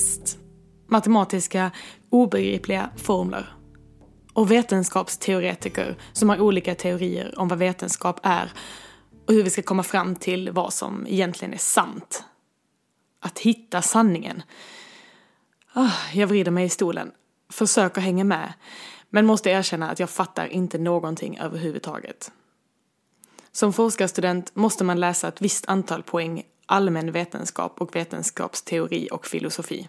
test, Matematiska obegripliga formler. Och vetenskapsteoretiker som har olika teorier om vad vetenskap är och hur vi ska komma fram till vad som egentligen är sant. Att hitta sanningen. Ah, jag vrider mig i stolen, försöker hänga med, men måste erkänna att jag fattar inte någonting överhuvudtaget. Som forskarstudent måste man läsa ett visst antal poäng allmän vetenskap och vetenskapsteori och filosofi.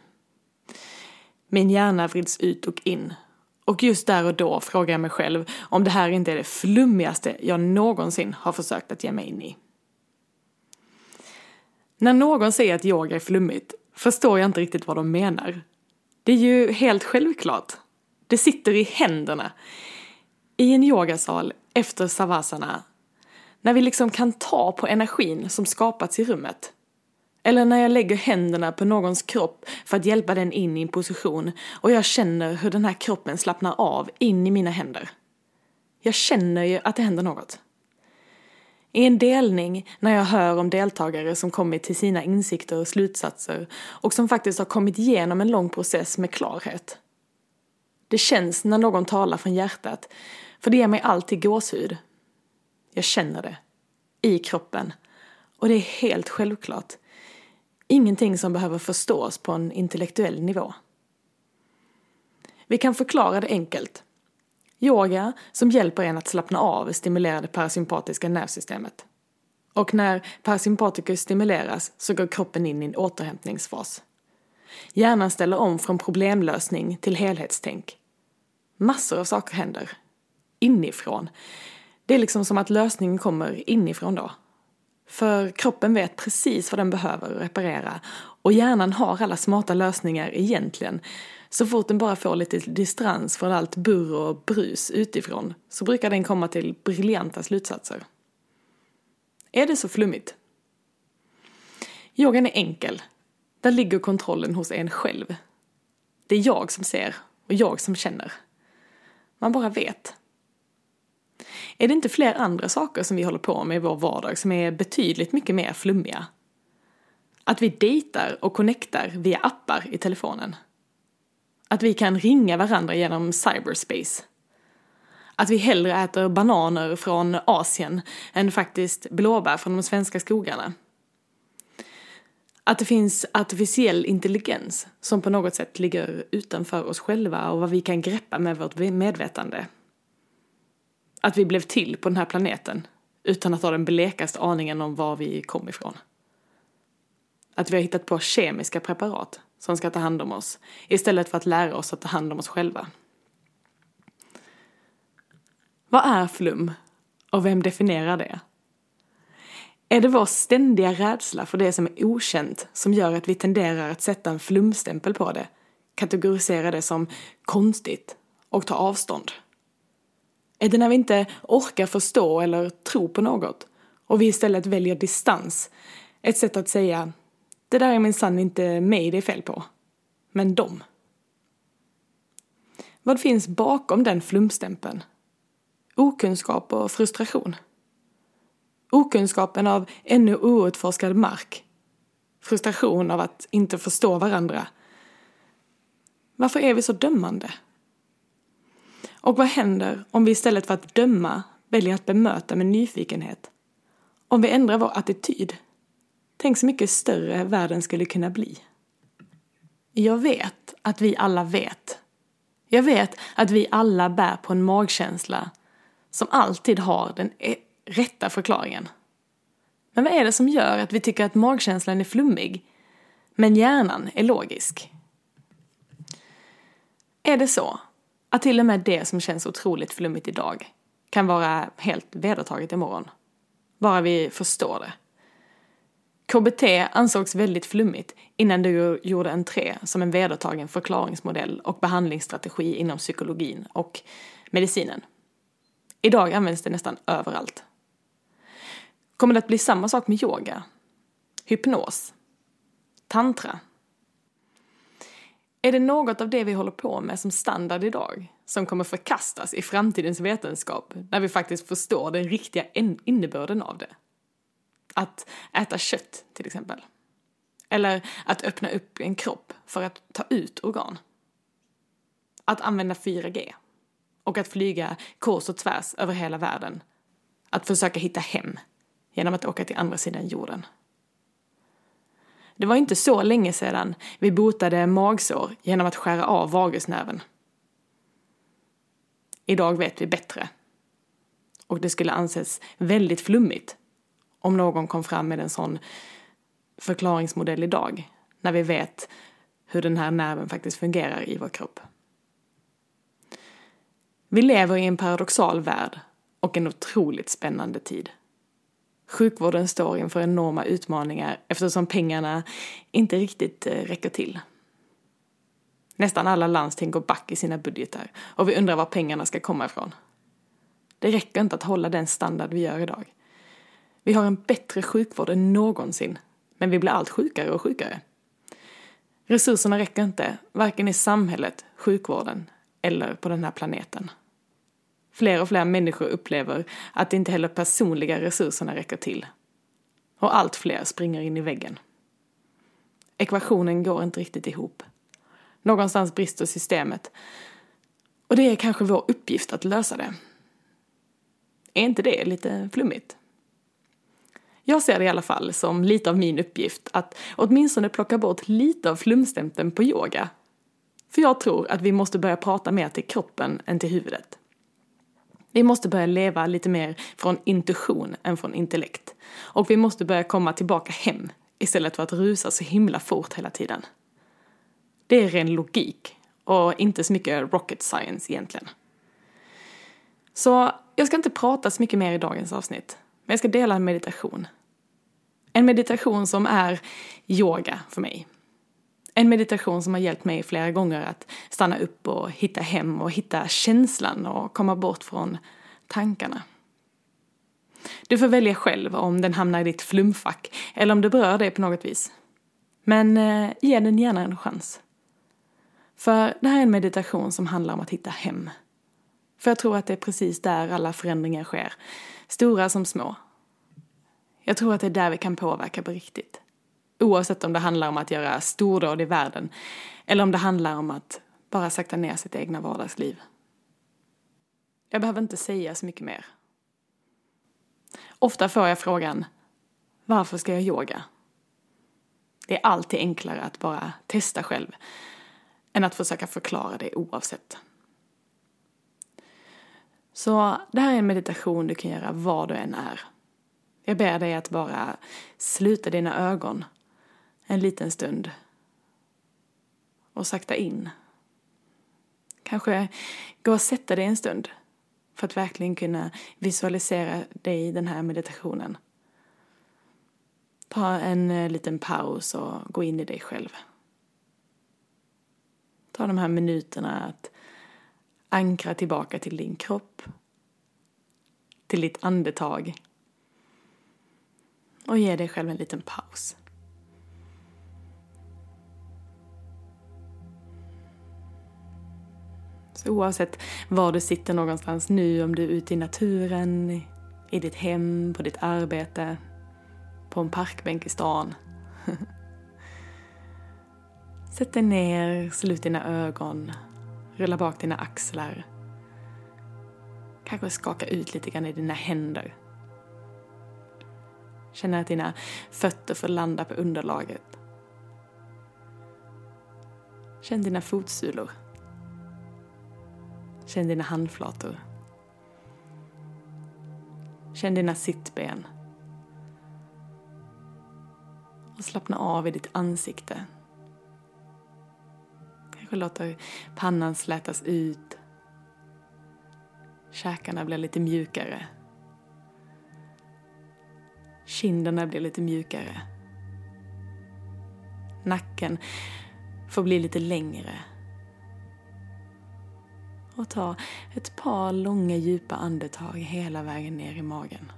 Min hjärna vrids ut och in. Och just där och då frågar jag mig själv om det här inte är det flummigaste jag någonsin har försökt att ge mig in i. När någon säger att yoga är flummigt förstår jag inte riktigt vad de menar. Det är ju helt självklart. Det sitter i händerna. I en yogasal efter savasana när vi liksom kan ta på energin som skapats i rummet. Eller när jag lägger händerna på någons kropp för att hjälpa den in i en position och jag känner hur den här kroppen slappnar av in i mina händer. Jag känner ju att det händer något. I en delning när jag hör om deltagare som kommit till sina insikter och slutsatser och som faktiskt har kommit igenom en lång process med klarhet. Det känns när någon talar från hjärtat, för det ger mig alltid gåshud jag känner det. I kroppen. Och det är helt självklart. Ingenting som behöver förstås på en intellektuell nivå. Vi kan förklara det enkelt. Yoga som hjälper en att slappna av stimulerar det parasympatiska nervsystemet. Och när parasympatikus stimuleras så går kroppen in i en återhämtningsfas. Hjärnan ställer om från problemlösning till helhetstänk. Massor av saker händer. Inifrån. Det är liksom som att lösningen kommer inifrån då. För kroppen vet precis vad den behöver reparera och hjärnan har alla smarta lösningar egentligen. Så fort den bara får lite distans från allt burr och brus utifrån så brukar den komma till briljanta slutsatser. Är det så flummigt? Yogan är enkel. Där ligger kontrollen hos en själv. Det är jag som ser och jag som känner. Man bara vet. Är det inte fler andra saker som vi håller på med i vår vardag som är betydligt mycket mer flummiga? Att vi dejtar och connectar via appar i telefonen. Att vi kan ringa varandra genom cyberspace. Att vi hellre äter bananer från Asien än faktiskt blåbär från de svenska skogarna. Att det finns artificiell intelligens som på något sätt ligger utanför oss själva och vad vi kan greppa med vårt medvetande att vi blev till på den här planeten utan att ha den blekaste aningen om var vi kom ifrån. Att vi har hittat på kemiska preparat som ska ta hand om oss istället för att lära oss att ta hand om oss själva. Vad är flum och vem definierar det? Är det vår ständiga rädsla för det som är okänt som gör att vi tenderar att sätta en flumstämpel på det, kategorisera det som konstigt och ta avstånd? Är det när vi inte orkar förstå eller tro på något och vi istället väljer distans? Ett sätt att säga, det där är minsann inte mig det är fel på, men dem. Vad finns bakom den flumstämpeln? Okunskap och frustration. Okunskapen av ännu outforskad mark. Frustration av att inte förstå varandra. Varför är vi så dömande? Och vad händer om vi istället för att döma väljer att bemöta med nyfikenhet? Om vi ändrar vår attityd? Tänk så mycket större världen skulle kunna bli. Jag vet att vi alla vet. Jag vet att vi alla bär på en magkänsla som alltid har den e- rätta förklaringen. Men vad är det som gör att vi tycker att magkänslan är flummig, men hjärnan är logisk? Är det så att till och med det som känns otroligt flummigt idag kan vara helt vedertaget imorgon. Bara vi förstår det. KBT ansågs väldigt flummigt innan du gjorde entré som en vedertagen förklaringsmodell och behandlingsstrategi inom psykologin och medicinen. Idag används det nästan överallt. Kommer det att bli samma sak med yoga? Hypnos? Tantra? Är det något av det vi håller på med som standard idag som kommer förkastas i framtidens vetenskap när vi faktiskt förstår den riktiga innebörden av det? Att äta kött till exempel. Eller att öppna upp en kropp för att ta ut organ. Att använda 4G. Och att flyga kors och tvärs över hela världen. Att försöka hitta hem genom att åka till andra sidan jorden. Det var inte så länge sedan vi botade magsår genom att skära av vagusnerven. Idag vet vi bättre. Och det skulle anses väldigt flummigt om någon kom fram med en sån förklaringsmodell idag, när vi vet hur den här nerven faktiskt fungerar i vår kropp. Vi lever i en paradoxal värld och en otroligt spännande tid. Sjukvården står inför enorma utmaningar eftersom pengarna inte riktigt eh, räcker till. Nästan alla landsting går back i sina budgetar och vi undrar var pengarna ska komma ifrån. Det räcker inte att hålla den standard vi gör idag. Vi har en bättre sjukvård än någonsin, men vi blir allt sjukare och sjukare. Resurserna räcker inte, varken i samhället, sjukvården eller på den här planeten. Fler och fler människor upplever att inte heller personliga resurserna räcker till. Och allt fler springer in i väggen. Ekvationen går inte riktigt ihop. Någonstans brister systemet. Och det är kanske vår uppgift att lösa det. Är inte det lite flummigt? Jag ser det i alla fall som lite av min uppgift att åtminstone plocka bort lite av flumstämpeln på yoga. För jag tror att vi måste börja prata mer till kroppen än till huvudet. Vi måste börja leva lite mer från intuition än från intellekt. Och vi måste börja komma tillbaka hem istället för att rusa så himla fort hela tiden. Det är ren logik och inte så mycket rocket science egentligen. Så jag ska inte prata så mycket mer i dagens avsnitt, men jag ska dela en meditation. En meditation som är yoga för mig. En meditation som har hjälpt mig flera gånger att stanna upp och hitta hem och hitta känslan och komma bort från tankarna. Du får välja själv om den hamnar i ditt flumfack eller om det berör dig på något vis. Men eh, ge den gärna en chans. För det här är en meditation som handlar om att hitta hem. För jag tror att det är precis där alla förändringar sker. Stora som små. Jag tror att det är där vi kan påverka på riktigt. Oavsett om det handlar om att göra stordåd i världen eller om det handlar om att bara sakta ner sitt egna vardagsliv. Jag behöver inte säga så mycket mer. Ofta får jag frågan Varför ska jag yoga? Det är alltid enklare att bara testa själv än att försöka förklara det oavsett. Så det här är en meditation du kan göra var du än är. Jag ber dig att bara sluta dina ögon en liten stund och sakta in. Kanske gå och sätta dig en stund för att verkligen kunna visualisera dig i den här meditationen. Ta en eh, liten paus och gå in i dig själv. Ta de här minuterna att ankra tillbaka till din kropp, till ditt andetag och ge dig själv en liten paus. Så oavsett var du sitter någonstans nu, om du är ute i naturen, i ditt hem, på ditt arbete, på en parkbänk i stan. Sätt dig ner, slut dina ögon, rulla bak dina axlar. Kanske skaka ut lite grann i dina händer. Känna att dina fötter får landa på underlaget. Känn dina fotsulor. Känn dina handflator. Känn dina sittben. Och slappna av i ditt ansikte. Kanske låter pannan slätas ut. Käkarna blir lite mjukare. Kinderna blir lite mjukare. Nacken får bli lite längre och ta ett par långa djupa andetag hela vägen ner i magen.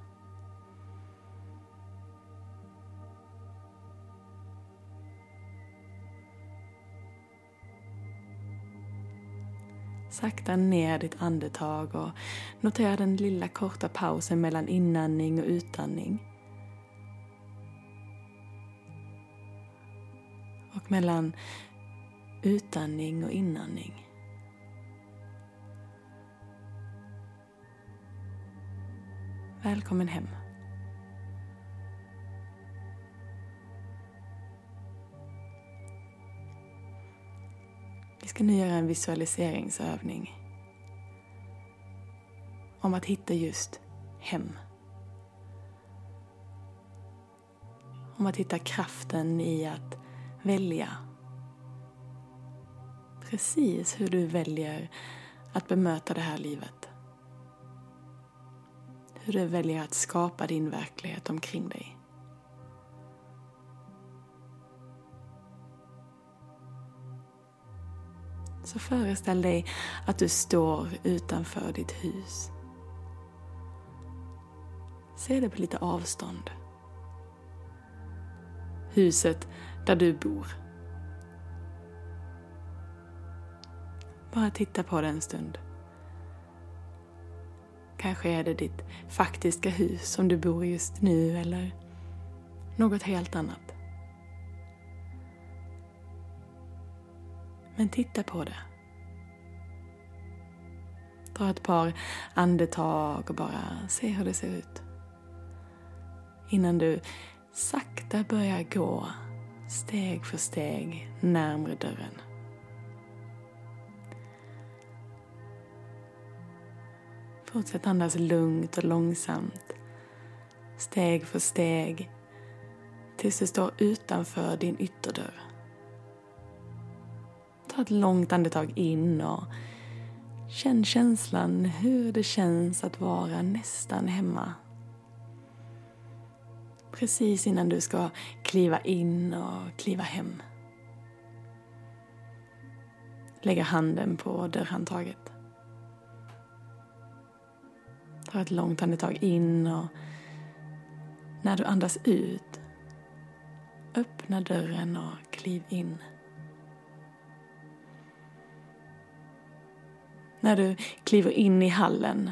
Sakta ner ditt andetag och notera den lilla korta pausen mellan inandning och utandning. och mellan utandning och inandning. Välkommen hem. Vi ska nu göra en visualiseringsövning om att hitta just hem. Om att hitta kraften i att välja. Precis hur du väljer att bemöta det här livet. Hur du väljer att skapa din verklighet omkring dig. Så föreställ dig att du står utanför ditt hus. Se det på lite avstånd. Huset där du bor. Bara titta på det en stund. Kanske är det ditt faktiska hus som du bor i just nu eller något helt annat. Men titta på det. Ta ett par andetag och bara se hur det ser ut. Innan du sakta börjar gå steg för steg närmre dörren. Fortsätt andas lugnt och långsamt. Steg för steg. Tills du står utanför din ytterdörr. Ta ett långt andetag in och känn känslan hur det känns att vara nästan hemma. Precis innan du ska kliva in och kliva hem. Lägga handen på dörrhandtaget. Ta ett långt andetag in och när du andas ut öppna dörren och kliv in. När du kliver in i hallen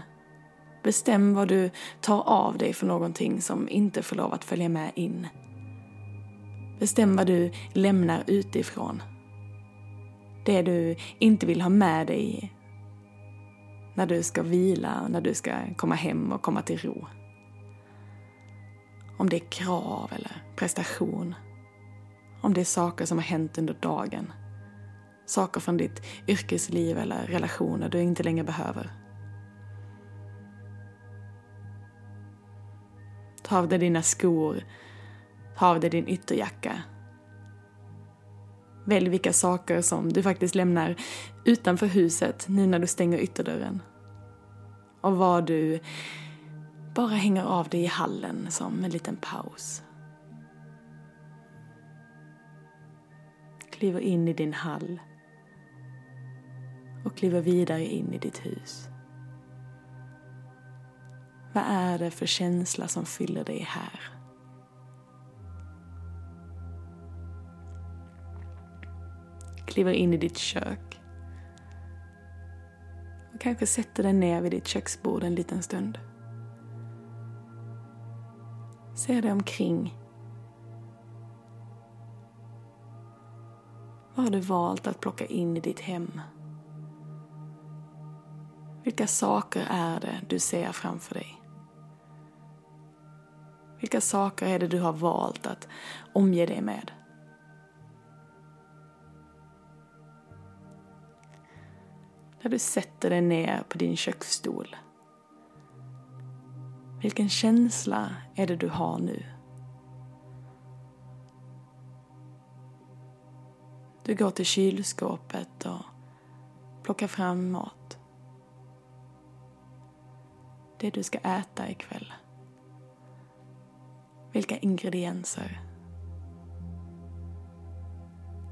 bestäm vad du tar av dig för någonting som inte får lov att följa med in. Bestäm vad du lämnar utifrån. Det du inte vill ha med dig när du ska vila, när du ska komma hem och komma till ro. Om det är krav eller prestation. Om det är saker som har hänt under dagen. Saker från ditt yrkesliv eller relationer du inte längre behöver. Ta av dig dina skor. Ta av dig din ytterjacka. Välj vilka saker som du faktiskt lämnar utanför huset nu när du stänger ytterdörren. Och var du bara hänger av dig i hallen som en liten paus. Kliver in i din hall och kliver vidare in i ditt hus. Vad är det för känsla som fyller dig här? Kliver in i ditt kök. Kanske sätter dig ner vid ditt köksbord en liten stund. Se dig omkring. Vad har du valt att plocka in i ditt hem? Vilka saker är det du ser framför dig? Vilka saker är det du har valt att omge dig med? När du sätter dig ner på din köksstol. Vilken känsla är det du har nu? Du går till kylskåpet och plockar fram mat. Det du ska äta ikväll. Vilka ingredienser.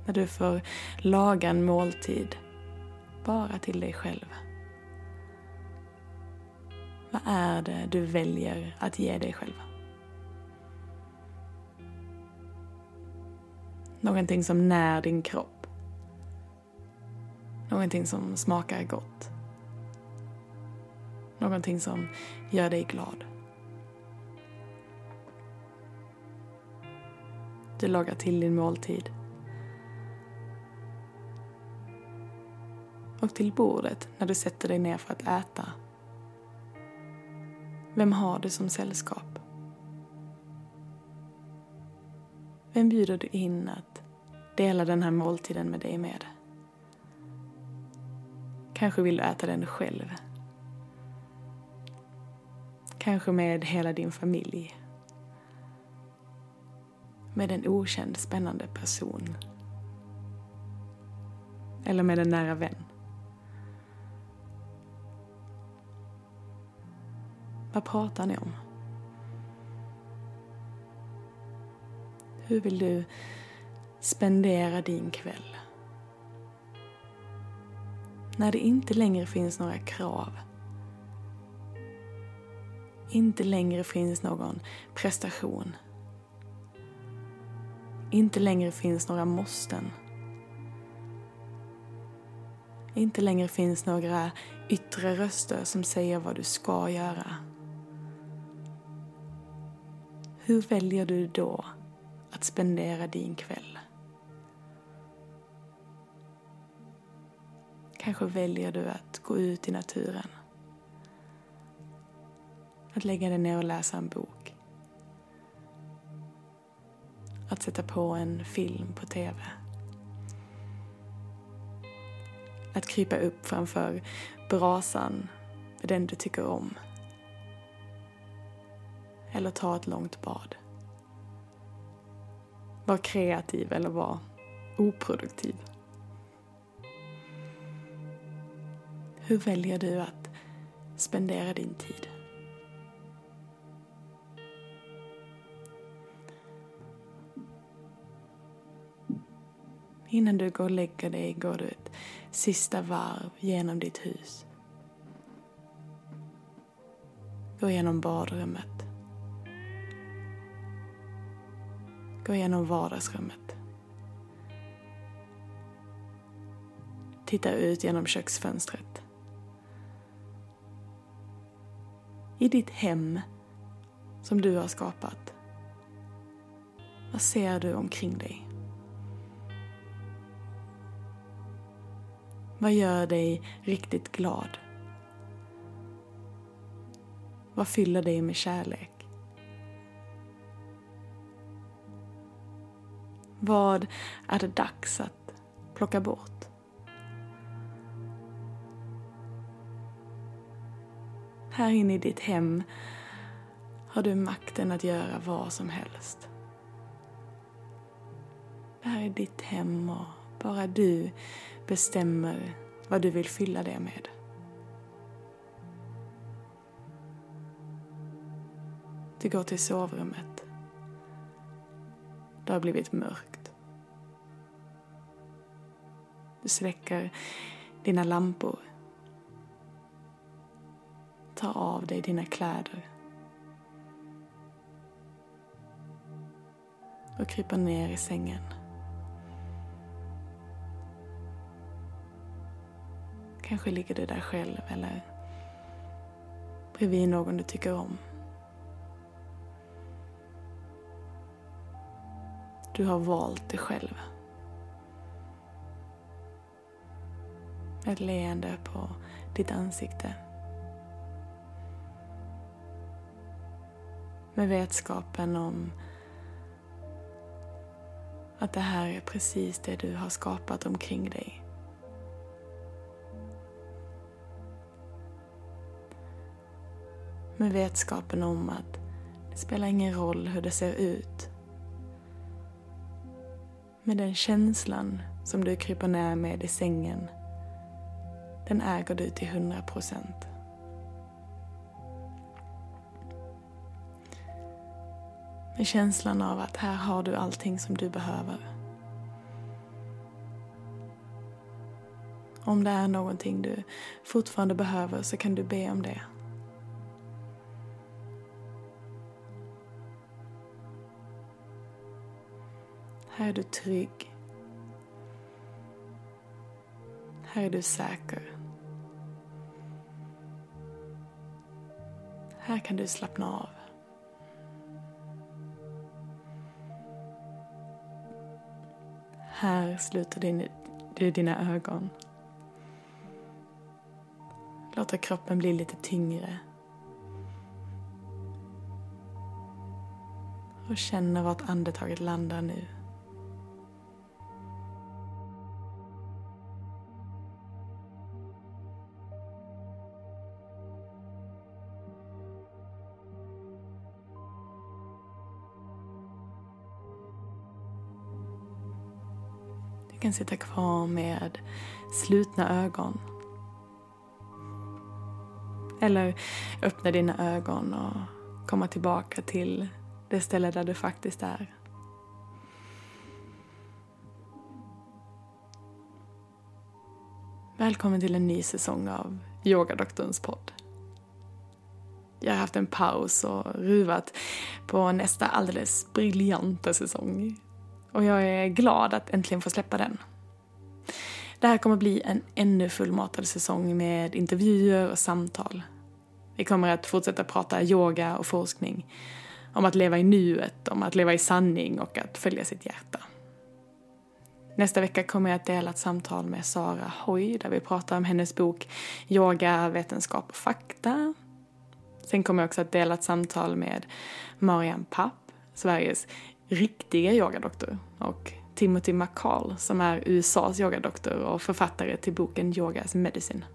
När du får laga en måltid bara till dig själv. Vad är det du väljer att ge dig själv? Någonting som när din kropp. Någonting som smakar gott. Någonting som gör dig glad. Du lagar till din måltid. Och till bordet när du sätter dig ner för att äta. Vem har du som sällskap? Vem bjuder du in att dela den här måltiden med dig med? Kanske vill du äta den själv. Kanske med hela din familj. Med en okänd spännande person. Eller med en nära vän. Vad pratar ni om? Hur vill du spendera din kväll? När det inte längre finns några krav. Inte längre finns någon prestation. Inte längre finns några måsten. Inte längre finns några yttre röster som säger vad du ska göra. Hur väljer du då att spendera din kväll? Kanske väljer du att gå ut i naturen. Att lägga dig ner och läsa en bok. Att sätta på en film på TV. Att krypa upp framför brasan med den du tycker om. Eller ta ett långt bad. Var kreativ eller var oproduktiv. Hur väljer du att spendera din tid? Innan du går och lägger dig går du ett sista varv genom ditt hus. Gå igenom badrummet. Gå igenom vardagsrummet. Titta ut genom köksfönstret. I ditt hem som du har skapat. Vad ser du omkring dig? Vad gör dig riktigt glad? Vad fyller dig med kärlek? Vad är det dags att plocka bort? Här inne i ditt hem har du makten att göra vad som helst. Det här är ditt hem och bara du bestämmer vad du vill fylla det med. Du går till sovrummet. Det har blivit mörkt. Du släcker dina lampor. Tar av dig dina kläder. Och kryper ner i sängen. Kanske ligger du där själv eller bredvid någon du tycker om. Du har valt det själv. Ett leende på ditt ansikte. Med vetskapen om att det här är precis det du har skapat omkring dig. Med vetskapen om att det spelar ingen roll hur det ser ut. Med den känslan som du kryper ner med i sängen. Den äger du till hundra procent. Med känslan av att här har du allting som du behöver. Om det är någonting du fortfarande behöver så kan du be om det. Här är du trygg. Här är du säker. Här kan du slappna av. Här sluter du dina ögon. Låter kroppen bli lite tyngre. Och känner vart andetaget landar nu. Kan sitta kvar med slutna ögon. Eller öppna dina ögon och komma tillbaka till det ställe där du faktiskt är. Välkommen till en ny säsong av Yogadoktorns podd. Jag har haft en paus och ruvat på nästa alldeles briljanta säsong och jag är glad att äntligen få släppa den. Det här kommer bli en ännu fullmatad säsong med intervjuer och samtal. Vi kommer att fortsätta prata yoga och forskning. Om att leva i nuet, om att leva i sanning och att följa sitt hjärta. Nästa vecka kommer jag att dela ett samtal med Sara Hoy där vi pratar om hennes bok Yoga, vetenskap och fakta. Sen kommer jag också att dela ett samtal med Marian Papp, Sveriges riktiga yogadoktor och Timothy McCall som är USAs yogadoktor och författare till boken Yogas Medicine.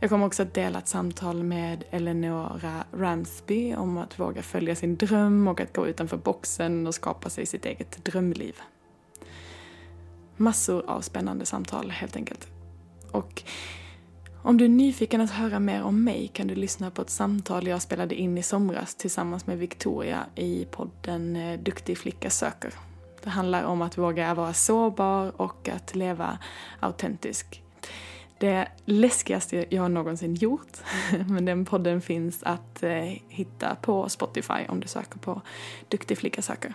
Jag kommer också att dela ett samtal med Eleonora Ramsby om att våga följa sin dröm och att gå utanför boxen och skapa sig sitt eget drömliv. Massor av spännande samtal helt enkelt. Och om du är nyfiken att höra mer om mig kan du lyssna på ett samtal jag spelade in i somras tillsammans med Victoria i podden eh, Duktig flicka söker. Det handlar om att våga vara sårbar och att leva autentisk. Det läskigaste jag någonsin gjort, men den podden finns att eh, hitta på Spotify om du söker på Duktig flicka söker.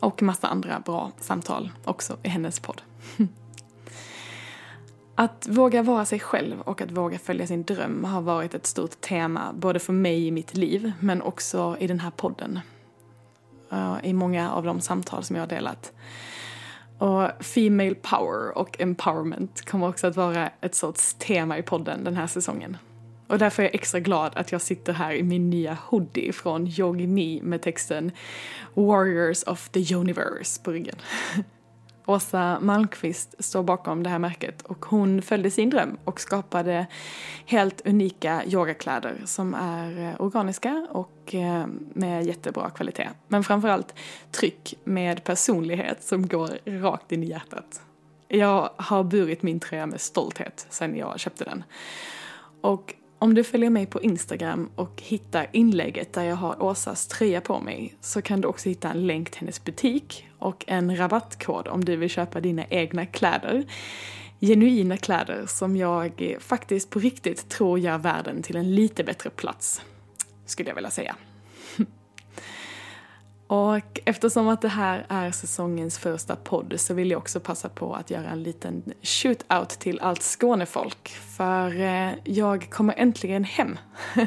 Och massa andra bra samtal också i hennes podd. Att våga vara sig själv och att våga följa sin dröm har varit ett stort tema både för mig i mitt liv men också i den här podden. Eh, I många av de samtal som jag har delat. Och Female Power och Empowerment kommer också att vara ett sorts tema i podden den här säsongen. Och därför är jag extra glad att jag sitter här i min nya hoodie från Yogi Me med texten Warriors of the Universe på ryggen. Åsa Malmqvist står bakom det här märket och hon följde sin dröm och skapade helt unika yogakläder som är eh, organiska och eh, med jättebra kvalitet. Men framförallt tryck med personlighet som går rakt in i hjärtat. Jag har burit min tröja med stolthet sedan jag köpte den. Och om du följer mig på Instagram och hittar inlägget där jag har Åsas tröja på mig så kan du också hitta en länk till hennes butik och en rabattkod om du vill köpa dina egna kläder. Genuina kläder som jag faktiskt på riktigt tror gör världen till en lite bättre plats, skulle jag vilja säga. Och eftersom att det här är säsongens första podd så vill jag också passa på att göra en liten shoot-out till allt Skånefolk. För eh, jag kommer äntligen hem.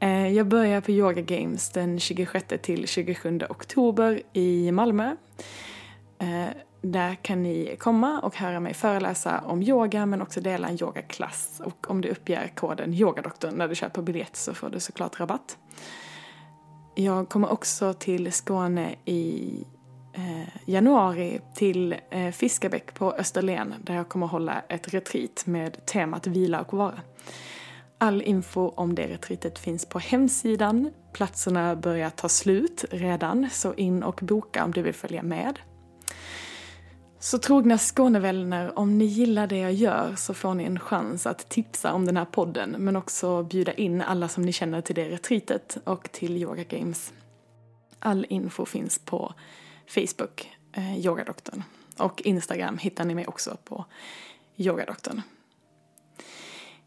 Eh, jag börjar på Yoga Games den 26 till 27 oktober i Malmö. Eh, där kan ni komma och höra mig föreläsa om yoga men också dela en yogaklass. Och om du uppger koden yogadoktorn när du köper biljett så får du såklart rabatt. Jag kommer också till Skåne i eh, januari till eh, Fiskebäck på Österlen där jag kommer hålla ett retreat med temat vila och vara. All info om det retreatet finns på hemsidan. Platserna börjar ta slut redan, så in och boka om du vill följa med. Så trogna Skånevänner, om ni gillar det jag gör så får ni en chans att tipsa om den här podden men också bjuda in alla som ni känner till det retreatet och till Yoga Games. All info finns på Facebook, eh, Yogadoktorn. Och Instagram hittar ni mig också på Yogadoktorn.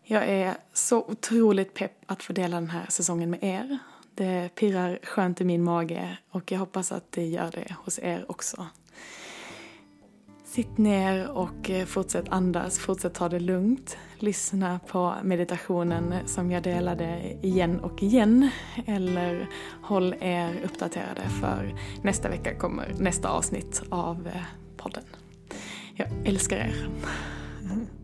Jag är så otroligt pepp att få dela den här säsongen med er. Det pirrar skönt i min mage och jag hoppas att det gör det hos er också. Sitt ner och eh, fortsätt andas, fortsätt ta det lugnt. Lyssna på meditationen som jag delade igen och igen. Eller håll er uppdaterade för nästa vecka kommer nästa avsnitt av eh, podden. Jag älskar er. Mm.